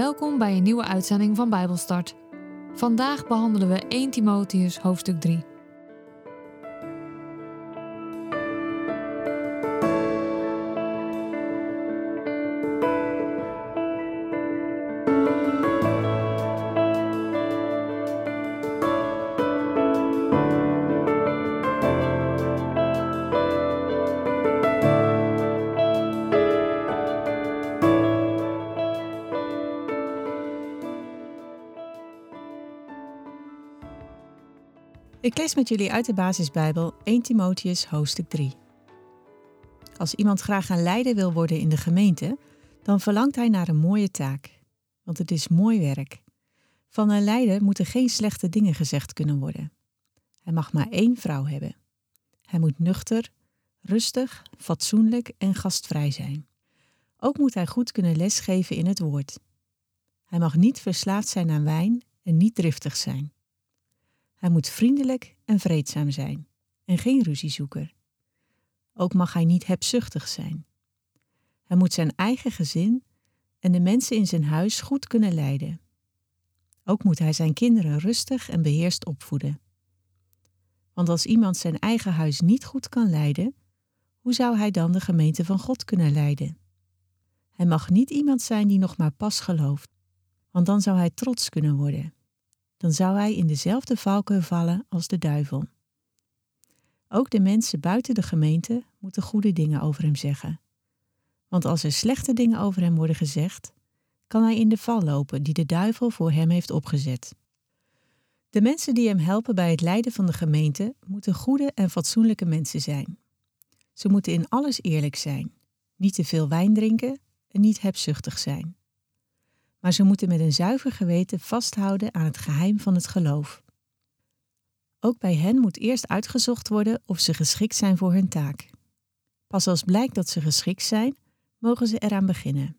Welkom bij een nieuwe uitzending van Bijbelstart. Vandaag behandelen we 1 Timotheus hoofdstuk 3. Lees met jullie uit de basisbijbel 1 Timotheus hoofdstuk 3. Als iemand graag een leider wil worden in de gemeente, dan verlangt hij naar een mooie taak. Want het is mooi werk. Van een leider moeten geen slechte dingen gezegd kunnen worden. Hij mag maar één vrouw hebben. Hij moet nuchter, rustig, fatsoenlijk en gastvrij zijn. Ook moet hij goed kunnen lesgeven in het woord. Hij mag niet verslaafd zijn aan wijn en niet driftig zijn. Hij moet vriendelijk en vreedzaam zijn en geen ruziezoeker. Ook mag hij niet hebzuchtig zijn. Hij moet zijn eigen gezin en de mensen in zijn huis goed kunnen leiden. Ook moet hij zijn kinderen rustig en beheerst opvoeden. Want als iemand zijn eigen huis niet goed kan leiden, hoe zou hij dan de gemeente van God kunnen leiden? Hij mag niet iemand zijn die nog maar pas gelooft, want dan zou hij trots kunnen worden dan zou hij in dezelfde valkuil vallen als de duivel. Ook de mensen buiten de gemeente moeten goede dingen over hem zeggen. Want als er slechte dingen over hem worden gezegd, kan hij in de val lopen die de duivel voor hem heeft opgezet. De mensen die hem helpen bij het leiden van de gemeente moeten goede en fatsoenlijke mensen zijn. Ze moeten in alles eerlijk zijn, niet te veel wijn drinken en niet hebzuchtig zijn maar ze moeten met een zuiver geweten vasthouden aan het geheim van het geloof. Ook bij hen moet eerst uitgezocht worden of ze geschikt zijn voor hun taak. Pas als blijkt dat ze geschikt zijn, mogen ze eraan beginnen.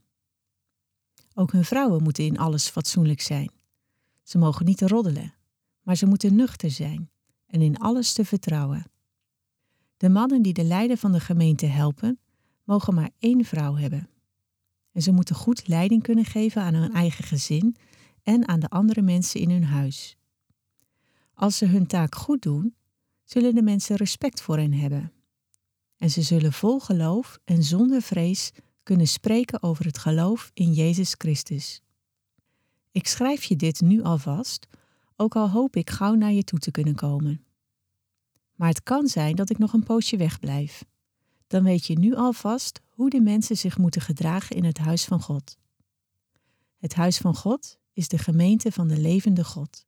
Ook hun vrouwen moeten in alles fatsoenlijk zijn. Ze mogen niet roddelen, maar ze moeten nuchter zijn en in alles te vertrouwen. De mannen die de leider van de gemeente helpen, mogen maar één vrouw hebben. En ze moeten goed leiding kunnen geven aan hun eigen gezin en aan de andere mensen in hun huis. Als ze hun taak goed doen, zullen de mensen respect voor hen hebben. En ze zullen vol geloof en zonder vrees kunnen spreken over het geloof in Jezus Christus. Ik schrijf je dit nu alvast, ook al hoop ik gauw naar je toe te kunnen komen. Maar het kan zijn dat ik nog een poosje wegblijf dan weet je nu alvast hoe de mensen zich moeten gedragen in het huis van God. Het huis van God is de gemeente van de levende God.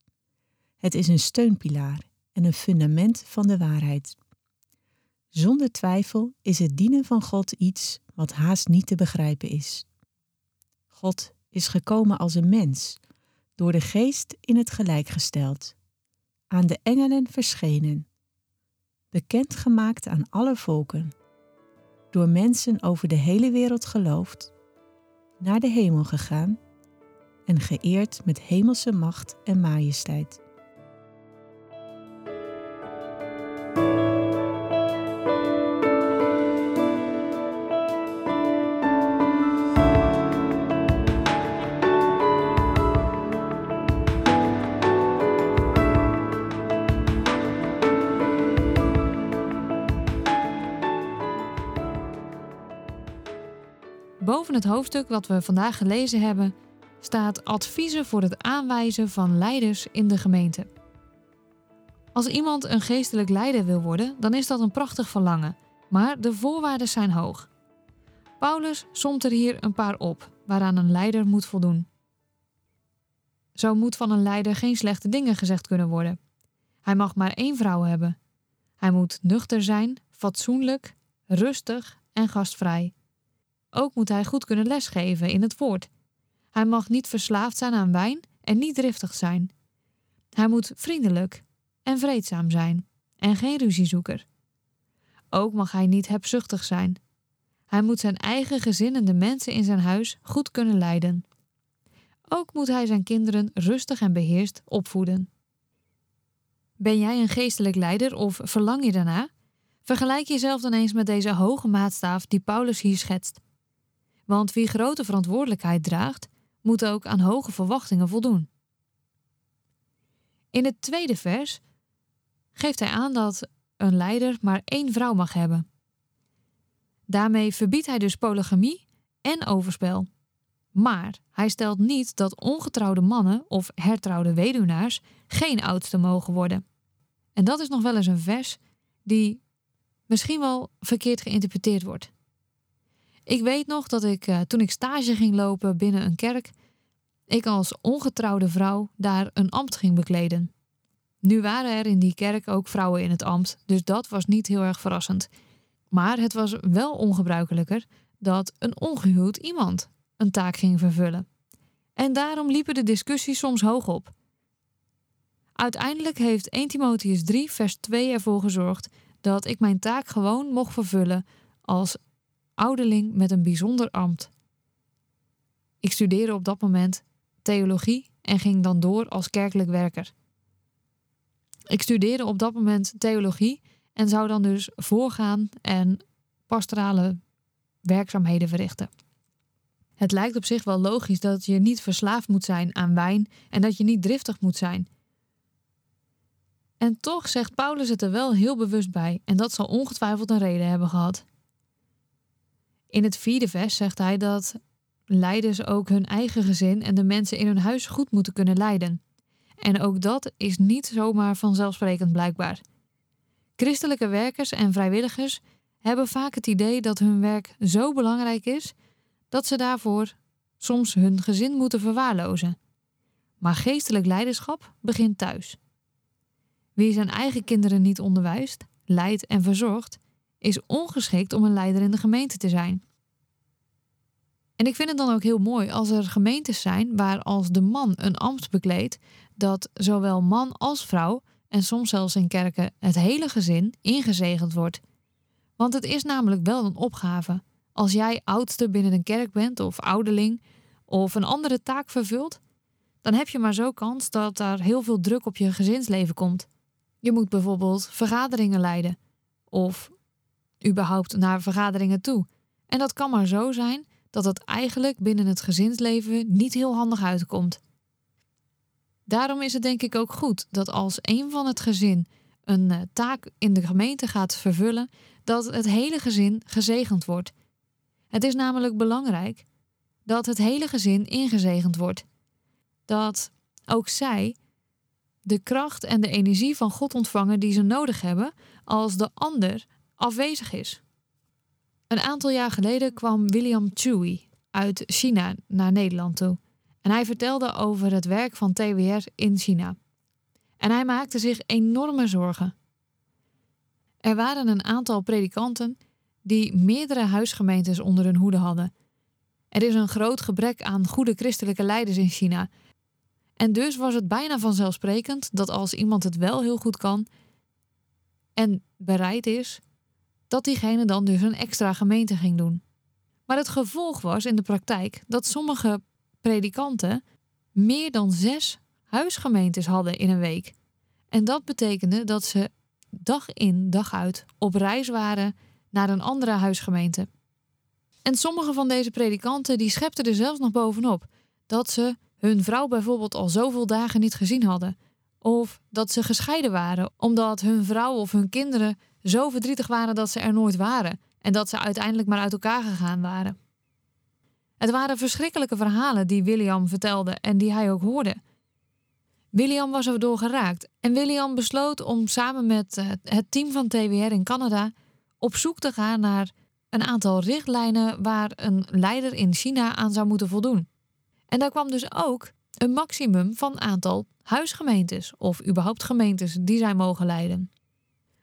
Het is een steunpilaar en een fundament van de waarheid. Zonder twijfel is het dienen van God iets wat haast niet te begrijpen is. God is gekomen als een mens, door de geest in het gelijk gesteld, aan de engelen verschenen, bekendgemaakt aan alle volken door mensen over de hele wereld geloofd, naar de hemel gegaan en geëerd met hemelse macht en majesteit. Het hoofdstuk wat we vandaag gelezen hebben, staat adviezen voor het aanwijzen van leiders in de gemeente. Als iemand een geestelijk leider wil worden, dan is dat een prachtig verlangen, maar de voorwaarden zijn hoog. Paulus somt er hier een paar op waaraan een leider moet voldoen. Zo moet van een leider geen slechte dingen gezegd kunnen worden. Hij mag maar één vrouw hebben. Hij moet nuchter zijn, fatsoenlijk, rustig en gastvrij. Ook moet hij goed kunnen lesgeven in het woord. Hij mag niet verslaafd zijn aan wijn en niet driftig zijn. Hij moet vriendelijk en vreedzaam zijn en geen ruziezoeker. Ook mag hij niet hebzuchtig zijn. Hij moet zijn eigen gezin en de mensen in zijn huis goed kunnen leiden. Ook moet hij zijn kinderen rustig en beheerst opvoeden. Ben jij een geestelijk leider of verlang je daarna? Vergelijk jezelf dan eens met deze hoge maatstaaf die Paulus hier schetst. Want wie grote verantwoordelijkheid draagt, moet ook aan hoge verwachtingen voldoen. In het tweede vers geeft hij aan dat een leider maar één vrouw mag hebben. Daarmee verbiedt hij dus polygamie en overspel. Maar hij stelt niet dat ongetrouwde mannen of hertrouwde weduwnaars geen oudste mogen worden. En dat is nog wel eens een vers die misschien wel verkeerd geïnterpreteerd wordt. Ik weet nog dat ik uh, toen ik stage ging lopen binnen een kerk, ik als ongetrouwde vrouw daar een ambt ging bekleden. Nu waren er in die kerk ook vrouwen in het ambt, dus dat was niet heel erg verrassend. Maar het was wel ongebruikelijker dat een ongehuwd iemand een taak ging vervullen. En daarom liepen de discussies soms hoog op. Uiteindelijk heeft 1 Timotheus 3, vers 2 ervoor gezorgd dat ik mijn taak gewoon mocht vervullen als ouderling met een bijzonder ambt. Ik studeerde op dat moment theologie en ging dan door als kerkelijk werker. Ik studeerde op dat moment theologie en zou dan dus voorgaan en pastorale werkzaamheden verrichten. Het lijkt op zich wel logisch dat je niet verslaafd moet zijn aan wijn en dat je niet driftig moet zijn. En toch zegt Paulus het er wel heel bewust bij en dat zal ongetwijfeld een reden hebben gehad. In het vierde vers zegt hij dat leiders ook hun eigen gezin en de mensen in hun huis goed moeten kunnen leiden. En ook dat is niet zomaar vanzelfsprekend blijkbaar. Christelijke werkers en vrijwilligers hebben vaak het idee dat hun werk zo belangrijk is dat ze daarvoor soms hun gezin moeten verwaarlozen. Maar geestelijk leiderschap begint thuis. Wie zijn eigen kinderen niet onderwijst, leidt en verzorgt, is ongeschikt om een leider in de gemeente te zijn. En ik vind het dan ook heel mooi als er gemeentes zijn waar als de man een ambt bekleedt, dat zowel man als vrouw en soms zelfs in kerken het hele gezin ingezegend wordt. Want het is namelijk wel een opgave. Als jij oudste binnen een kerk bent of ouderling of een andere taak vervult, dan heb je maar zo kans dat er heel veel druk op je gezinsleven komt. Je moet bijvoorbeeld vergaderingen leiden of überhaupt naar vergaderingen toe. En dat kan maar zo zijn dat het eigenlijk binnen het gezinsleven niet heel handig uitkomt. Daarom is het denk ik ook goed dat als een van het gezin een eh, taak in de gemeente gaat vervullen, dat het hele gezin gezegend wordt. Het is namelijk belangrijk dat het hele gezin ingezegend wordt. Dat ook zij de kracht en de energie van God ontvangen die ze nodig hebben als de ander afwezig is. Een aantal jaar geleden kwam William Chewy uit China naar Nederland toe. En hij vertelde over het werk van TWR in China. En hij maakte zich enorme zorgen. Er waren een aantal predikanten die meerdere huisgemeentes onder hun hoede hadden. Er is een groot gebrek aan goede christelijke leiders in China. En dus was het bijna vanzelfsprekend dat als iemand het wel heel goed kan en bereid is, dat diegene dan dus een extra gemeente ging doen. Maar het gevolg was in de praktijk dat sommige predikanten meer dan zes huisgemeentes hadden in een week. En dat betekende dat ze dag in, dag uit op reis waren naar een andere huisgemeente. En sommige van deze predikanten die schepten er zelfs nog bovenop dat ze hun vrouw bijvoorbeeld al zoveel dagen niet gezien hadden. Of dat ze gescheiden waren omdat hun vrouw of hun kinderen zo verdrietig waren dat ze er nooit waren en dat ze uiteindelijk maar uit elkaar gegaan waren. Het waren verschrikkelijke verhalen die William vertelde en die hij ook hoorde. William was erdoor geraakt en William besloot om samen met eh, het team van TWR in Canada op zoek te gaan naar een aantal richtlijnen waar een leider in China aan zou moeten voldoen. En daar kwam dus ook een maximum van aantal huisgemeentes of überhaupt gemeentes die zij mogen leiden.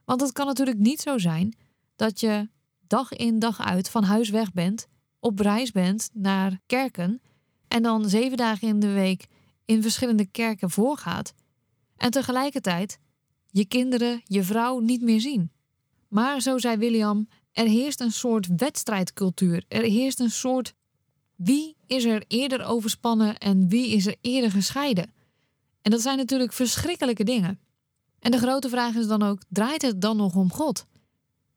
Want het kan natuurlijk niet zo zijn dat je dag in dag uit van huis weg bent, op reis bent naar kerken en dan zeven dagen in de week in verschillende kerken voorgaat en tegelijkertijd je kinderen, je vrouw niet meer zien. Maar zo zei William, er heerst een soort wedstrijdcultuur. Er heerst een soort wie is er eerder overspannen en wie is er eerder gescheiden. En dat zijn natuurlijk verschrikkelijke dingen. En de grote vraag is dan ook: draait het dan nog om God?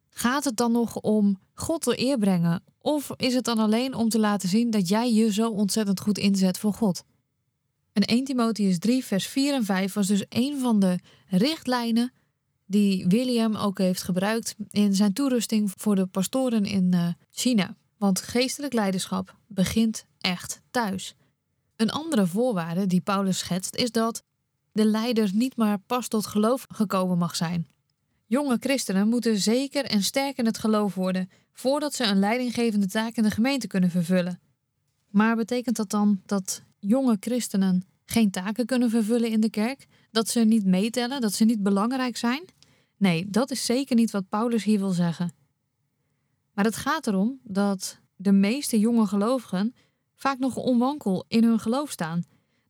Gaat het dan nog om God te eer brengen? Of is het dan alleen om te laten zien dat jij je zo ontzettend goed inzet voor God? En 1 Timotheus 3, vers 4 en 5 was dus een van de richtlijnen die William ook heeft gebruikt in zijn toerusting voor de pastoren in uh, China. Want geestelijk leiderschap begint echt thuis. Een andere voorwaarde die Paulus schetst is dat de leider niet maar pas tot geloof gekomen mag zijn. Jonge christenen moeten zeker en sterk in het geloof worden voordat ze een leidinggevende taak in de gemeente kunnen vervullen. Maar betekent dat dan dat jonge christenen geen taken kunnen vervullen in de kerk? Dat ze niet meetellen, dat ze niet belangrijk zijn? Nee, dat is zeker niet wat Paulus hier wil zeggen. Maar het gaat erom dat de meeste jonge gelovigen vaak nog onwankel in hun geloof staan.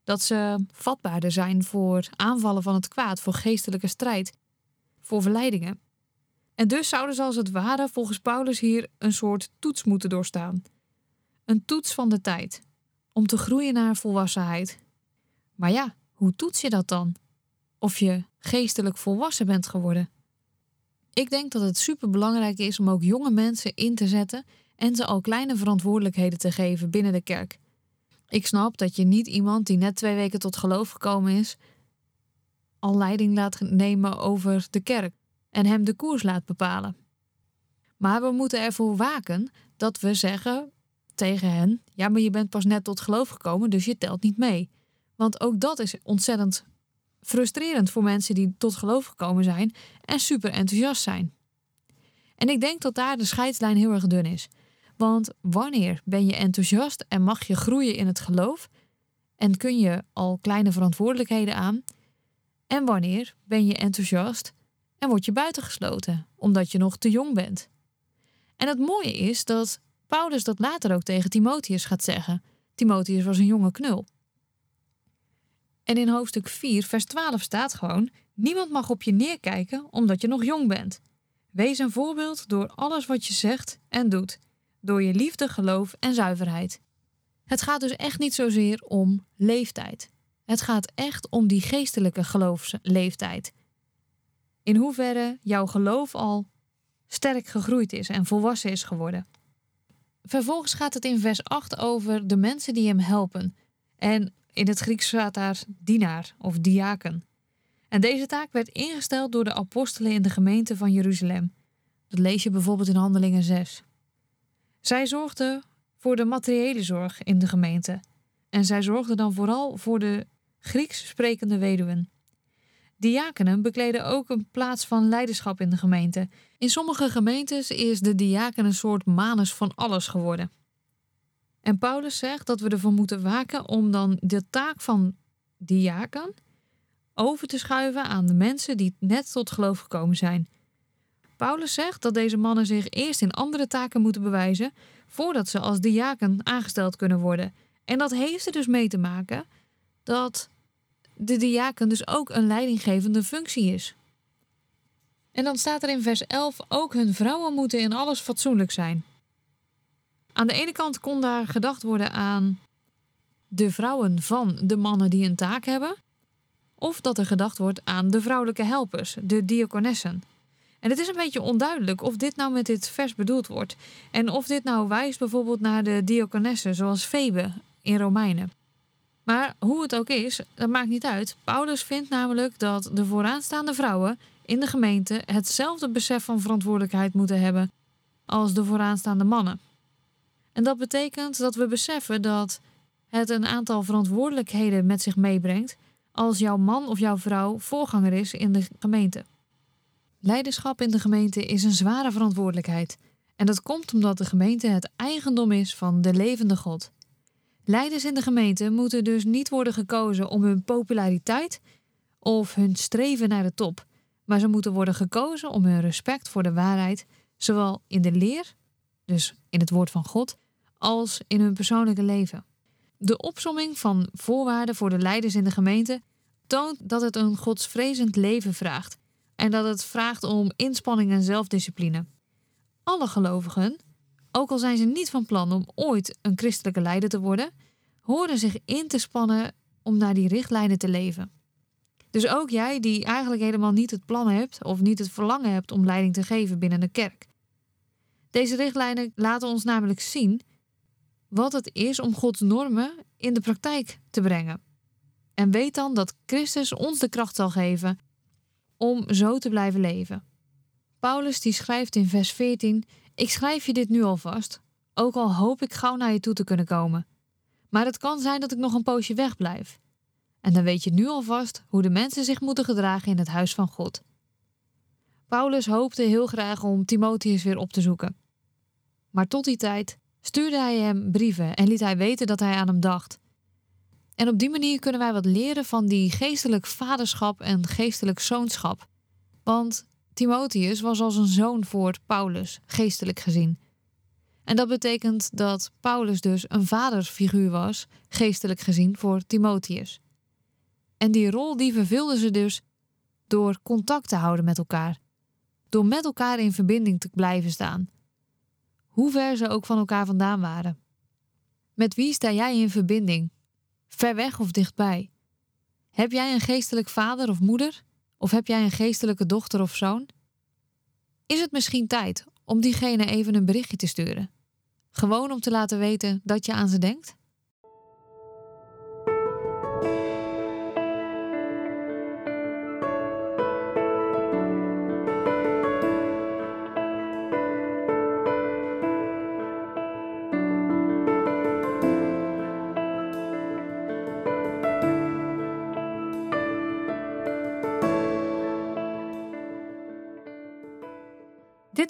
Dat ze vatbaarder zijn voor aanvallen van het kwaad, voor geestelijke strijd, voor verleidingen. En dus zouden ze als het ware volgens Paulus hier een soort toets moeten doorstaan. Een toets van de tijd, om te groeien naar volwassenheid. Maar ja, hoe toets je dat dan? Of je geestelijk volwassen bent geworden? Ik denk dat het superbelangrijk is om ook jonge mensen in te zetten en ze al kleine verantwoordelijkheden te geven binnen de kerk. Ik snap dat je niet iemand die net twee weken tot geloof gekomen is, al leiding laat nemen over de kerk en hem de koers laat bepalen. Maar we moeten ervoor waken dat we zeggen tegen hen: ja, maar je bent pas net tot geloof gekomen, dus je telt niet mee. Want ook dat is ontzettend frustrerend voor mensen die tot geloof gekomen zijn en super enthousiast zijn. En ik denk dat daar de scheidslijn heel erg dun is. Want wanneer ben je enthousiast en mag je groeien in het geloof en kun je al kleine verantwoordelijkheden aan? En wanneer ben je enthousiast en word je buitengesloten omdat je nog te jong bent? En het mooie is dat Paulus dat later ook tegen Timotheus gaat zeggen. Timotheus was een jonge knul. En in hoofdstuk 4, vers 12 staat gewoon: Niemand mag op je neerkijken omdat je nog jong bent. Wees een voorbeeld door alles wat je zegt en doet, door je liefde, geloof en zuiverheid. Het gaat dus echt niet zozeer om leeftijd. Het gaat echt om die geestelijke geloofsleeftijd. In hoeverre jouw geloof al sterk gegroeid is en volwassen is geworden. Vervolgens gaat het in vers 8 over de mensen die hem helpen. En in het Grieks staat daar dienaar of diaken. En deze taak werd ingesteld door de apostelen in de gemeente van Jeruzalem. Dat lees je bijvoorbeeld in Handelingen 6. Zij zorgden voor de materiële zorg in de gemeente. En zij zorgden dan vooral voor de Grieks sprekende weduwen. Diakenen bekleden ook een plaats van leiderschap in de gemeente. In sommige gemeentes is de diaken een soort manus van alles geworden. En Paulus zegt dat we ervoor moeten waken om dan de taak van diaken over te schuiven aan de mensen die net tot geloof gekomen zijn. Paulus zegt dat deze mannen zich eerst in andere taken moeten bewijzen voordat ze als diaken aangesteld kunnen worden. En dat heeft er dus mee te maken dat de diaken dus ook een leidinggevende functie is. En dan staat er in vers 11 ook hun vrouwen moeten in alles fatsoenlijk zijn. Aan de ene kant kon daar gedacht worden aan de vrouwen van de mannen die een taak hebben, of dat er gedacht wordt aan de vrouwelijke helpers, de diakonessen. En het is een beetje onduidelijk of dit nou met dit vers bedoeld wordt en of dit nou wijst bijvoorbeeld naar de diakonessen zoals Febe in Romeinen. Maar hoe het ook is, dat maakt niet uit. Paulus vindt namelijk dat de vooraanstaande vrouwen in de gemeente hetzelfde besef van verantwoordelijkheid moeten hebben als de vooraanstaande mannen. En dat betekent dat we beseffen dat het een aantal verantwoordelijkheden met zich meebrengt als jouw man of jouw vrouw voorganger is in de gemeente. Leiderschap in de gemeente is een zware verantwoordelijkheid. En dat komt omdat de gemeente het eigendom is van de levende God. Leiders in de gemeente moeten dus niet worden gekozen om hun populariteit of hun streven naar de top, maar ze moeten worden gekozen om hun respect voor de waarheid, zowel in de leer, dus in het woord van God, als in hun persoonlijke leven. De opsomming van voorwaarden voor de leiders in de gemeente toont dat het een godsvrezend leven vraagt en dat het vraagt om inspanning en zelfdiscipline. Alle gelovigen, ook al zijn ze niet van plan om ooit een christelijke leider te worden, horen zich in te spannen om naar die richtlijnen te leven. Dus ook jij die eigenlijk helemaal niet het plan hebt of niet het verlangen hebt om leiding te geven binnen de kerk. Deze richtlijnen laten ons namelijk zien wat het is om Gods normen in de praktijk te brengen. En weet dan dat Christus ons de kracht zal geven om zo te blijven leven. Paulus die schrijft in vers 14: Ik schrijf je dit nu alvast, ook al hoop ik gauw naar je toe te kunnen komen. Maar het kan zijn dat ik nog een poosje wegblijf. En dan weet je nu alvast hoe de mensen zich moeten gedragen in het huis van God. Paulus hoopte heel graag om Timotheus weer op te zoeken. Maar tot die tijd stuurde hij hem brieven en liet hij weten dat hij aan hem dacht. En op die manier kunnen wij wat leren van die geestelijk vaderschap en geestelijk zoonschap. Want Timotheus was als een zoon voor Paulus, geestelijk gezien. En dat betekent dat Paulus dus een vadersfiguur was, geestelijk gezien, voor Timotheus. En die rol die vervulden ze dus door contact te houden met elkaar. Door met elkaar in verbinding te blijven staan. Hoe ver ze ook van elkaar vandaan waren. Met wie sta jij in verbinding? Ver weg of dichtbij? Heb jij een geestelijk vader of moeder? Of heb jij een geestelijke dochter of zoon? Is het misschien tijd om diegene even een berichtje te sturen? Gewoon om te laten weten dat je aan ze denkt?